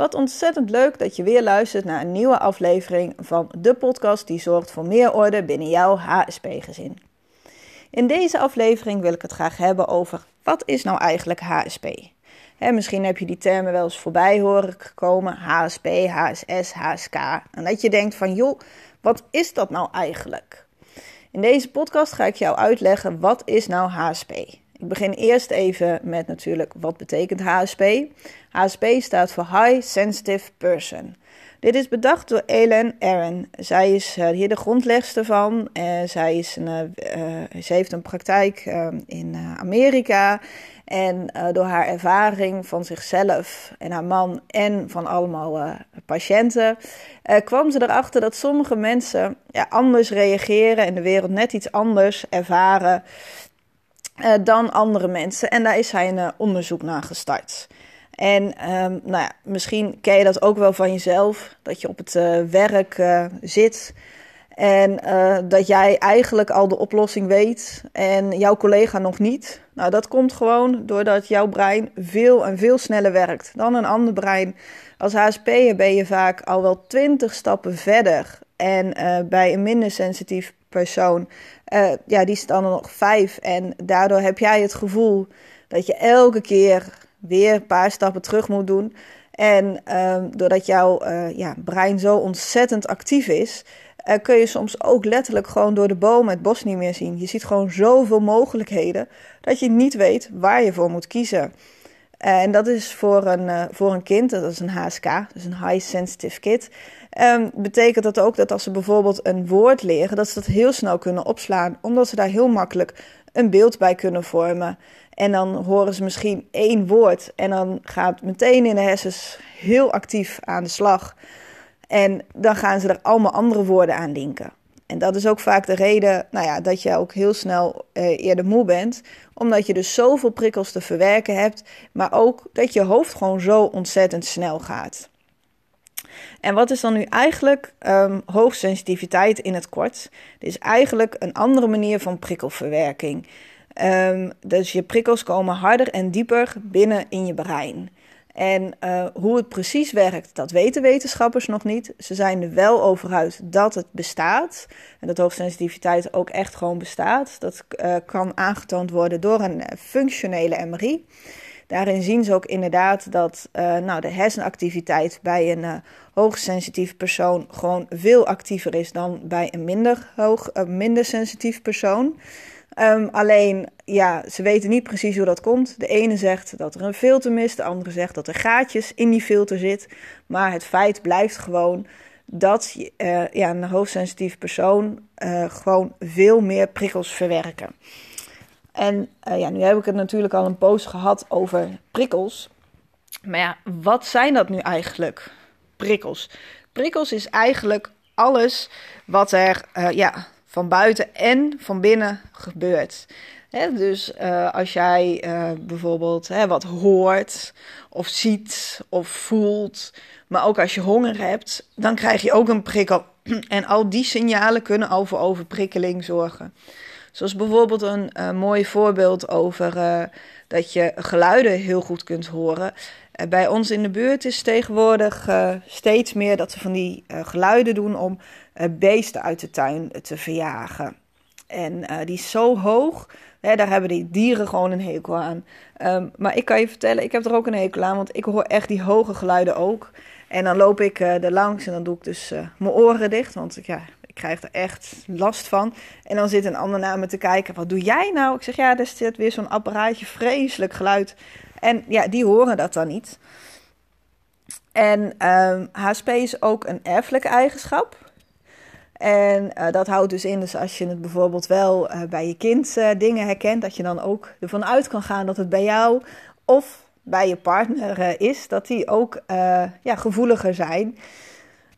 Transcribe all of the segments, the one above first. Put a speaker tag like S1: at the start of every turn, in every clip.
S1: Wat ontzettend leuk dat je weer luistert naar een nieuwe aflevering van de podcast die zorgt voor meer orde binnen jouw HSP-gezin. In deze aflevering wil ik het graag hebben over wat is nou eigenlijk HSP? He, misschien heb je die termen wel eens voorbij horen gekomen: HSP, HSS, HSK. En dat je denkt van joh, wat is dat nou eigenlijk? In deze podcast ga ik jou uitleggen wat is nou HSP. Ik begin eerst even met natuurlijk wat betekent HSP. HSP staat voor High Sensitive Person. Dit is bedacht door Ellen Aaron. Zij is uh, hier de grondlegster van. Uh, zij is een, uh, ze heeft een praktijk in Amerika. En door haar ervaring van zichzelf en haar man en van allemaal patiënten kwam ze erachter dat sommige mensen ja, anders reageren en de wereld net iets anders ervaren dan andere mensen. En daar is zij een onderzoek naar gestart. En um, nou ja, misschien ken je dat ook wel van jezelf, dat je op het uh, werk zit en dat jij eigenlijk al de oplossing weet en jouw collega nog niet. Nou, dat komt gewoon doordat jouw brein veel en veel sneller werkt dan een ander brein. Als HSP'er ben je vaak al wel twintig stappen verder. En bij een minder sensitief persoon, ja, die staan er nog vijf. En daardoor heb jij het gevoel dat je elke keer weer een paar stappen terug moet doen. En uh, doordat jouw uh, ja, brein zo ontzettend actief is, uh, kun je soms ook letterlijk gewoon door de bomen het bos niet meer zien. Je ziet gewoon zoveel mogelijkheden dat je niet weet waar je voor moet kiezen. en dat is voor een, voor een kind, dat is een HSK, dus een High Sensitive Kid. Um, betekent dat ook dat als ze bijvoorbeeld een woord leren, dat ze dat heel snel kunnen opslaan, omdat ze daar heel makkelijk een beeld bij kunnen vormen. En dan horen ze misschien één woord en dan gaat meteen in de hersens heel actief aan de slag. En dan gaan ze er allemaal andere woorden aan linken. En dat is ook vaak de reden nou ja, dat je ook heel snel eh, eerder moe bent. Omdat je dus zoveel prikkels te verwerken hebt. Maar ook dat je hoofd gewoon zo ontzettend snel gaat. En wat is dan nu eigenlijk um, hoogsensitiviteit in het kort? Dit is eigenlijk een andere manier van prikkelverwerking. Um, dus je prikkels komen harder en dieper binnen in je brein. En uh, hoe het precies werkt, dat weten wetenschappers nog niet. Ze zijn er wel over dat het bestaat. En dat hoogsensitiviteit ook echt gewoon bestaat. Dat uh, kan aangetoond worden door een functionele MRI. Daarin zien ze ook inderdaad dat uh, nou, de hersenactiviteit bij een uh, hoogsensitief persoon gewoon veel actiever is dan bij een minder, hoog, uh, minder sensitief persoon. Um, alleen, ja, ze weten niet precies hoe dat komt. De ene zegt dat er een filter mist, de andere zegt dat er gaatjes in die filter zit. Maar het feit blijft gewoon dat ja, een hoogsensitief persoon gewoon veel meer prikkels verwerken. En uh, ja, nu heb ik het natuurlijk al een post gehad over prikkels. Maar ja, wat zijn dat nu eigenlijk? Prikkels. Prikkels is eigenlijk alles wat er ja, van buiten en van binnen gebeurt. He, dus uh, als jij bijvoorbeeld he, wat hoort, of ziet, of voelt, maar ook als je honger hebt, dan krijg je ook een prikkel. En al die signalen kunnen al voor overprikkeling zorgen. Zoals bijvoorbeeld een uh, mooi voorbeeld over dat je geluiden heel goed kunt horen. bij ons in de buurt is tegenwoordig steeds meer dat ze van die geluiden doen om beesten uit de tuin te verjagen. En die is zo hoog, hè, daar hebben die dieren gewoon een hekel aan. Um, maar ik kan je vertellen, ik heb er ook een hekel aan, want ik hoor echt die hoge geluiden ook. En dan loop ik er langs en dan doe ik dus mijn oren dicht, want ja, krijg er echt last van. En dan zit een ander naar me te kijken, wat doe jij nou? Ik zeg, ja, er zit weer zo'n apparaatje, vreselijk geluid. En ja, die horen dat dan niet. En um, ehm, HSP is ook een erfelijke eigenschap. En uh, dat houdt dus in, dus als je het bijvoorbeeld wel uh, bij je kind uh, dingen herkent, dat je dan ook ervan uit kan gaan dat het bij jou of bij je partner is, dat die ook ja, gevoeliger zijn.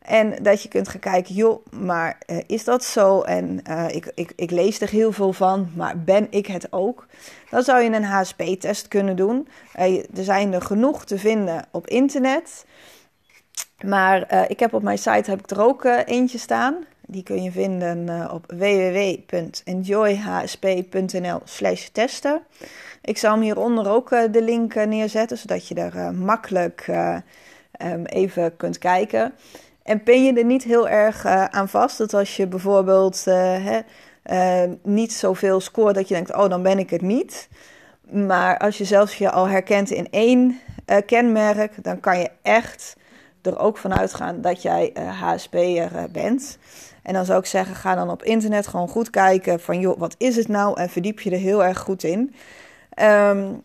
S1: En dat je kunt gaan kijken, joh, maar is dat zo? En ik, ik, ik lees er heel veel van, maar ben ik het ook? Dan zou je een HSP-test kunnen doen. er zijn er genoeg te vinden op internet. Maar ik heb op mijn site heb ik er ook eentje staan. Die kun je vinden op www.enjoyhsp.nl/slash testen. Ik zal hem hieronder ook de link neerzetten, zodat je er makkelijk ehm, even kunt kijken. En pin je er niet heel erg uh, aan vast. Dat als je bijvoorbeeld uh, hè, uh, niet zoveel scoort, dat je denkt: oh, dan ben ik het niet. Maar als je zelfs je al herkent in één kenmerk, dan kan je echt er ook vanuit gaan dat jij HSP'er bent. En dan zou ik zeggen: ga dan op internet gewoon goed kijken van wat is het nou? En verdiep je er heel erg goed in. Um,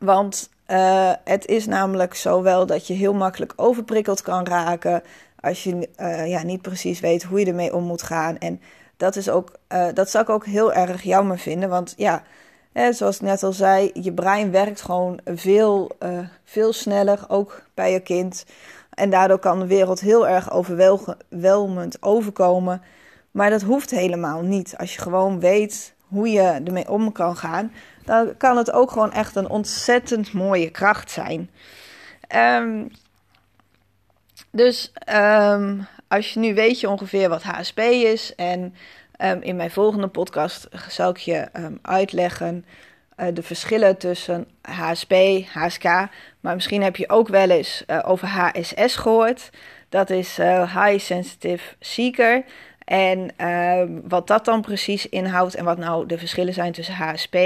S1: want uh, het is namelijk zo wel dat je heel makkelijk overprikkeld kan raken als je uh, ja, niet precies weet hoe je ermee om moet gaan. En dat, is ook, uh, dat zou ik ook heel erg jammer vinden. Want ja, hè, zoals ik net al zei, je brein werkt gewoon veel, veel sneller, ook bij je kind. En daardoor kan de wereld heel erg overweldigend overkomen. Maar dat hoeft helemaal niet. Als je gewoon weet hoe je ermee om kan gaan, dan kan het ook gewoon echt een ontzettend mooie kracht zijn. Um, dus um, als je nu weet je ongeveer wat HSP is en um, in mijn volgende podcast zal ik je uitleggen uh, de verschillen tussen HSP, HSK, maar misschien heb je ook wel eens uh, over HSS gehoord. Dat is uh, High Sensitive Seeker. En uh, wat dat dan precies inhoudt en wat nou de verschillen zijn tussen HSP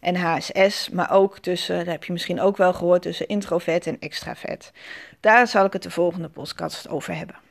S1: en HSS, maar ook tussen, dat heb je misschien ook wel gehoord, tussen introvert en extravert. Daar zal ik het de volgende podcast over hebben.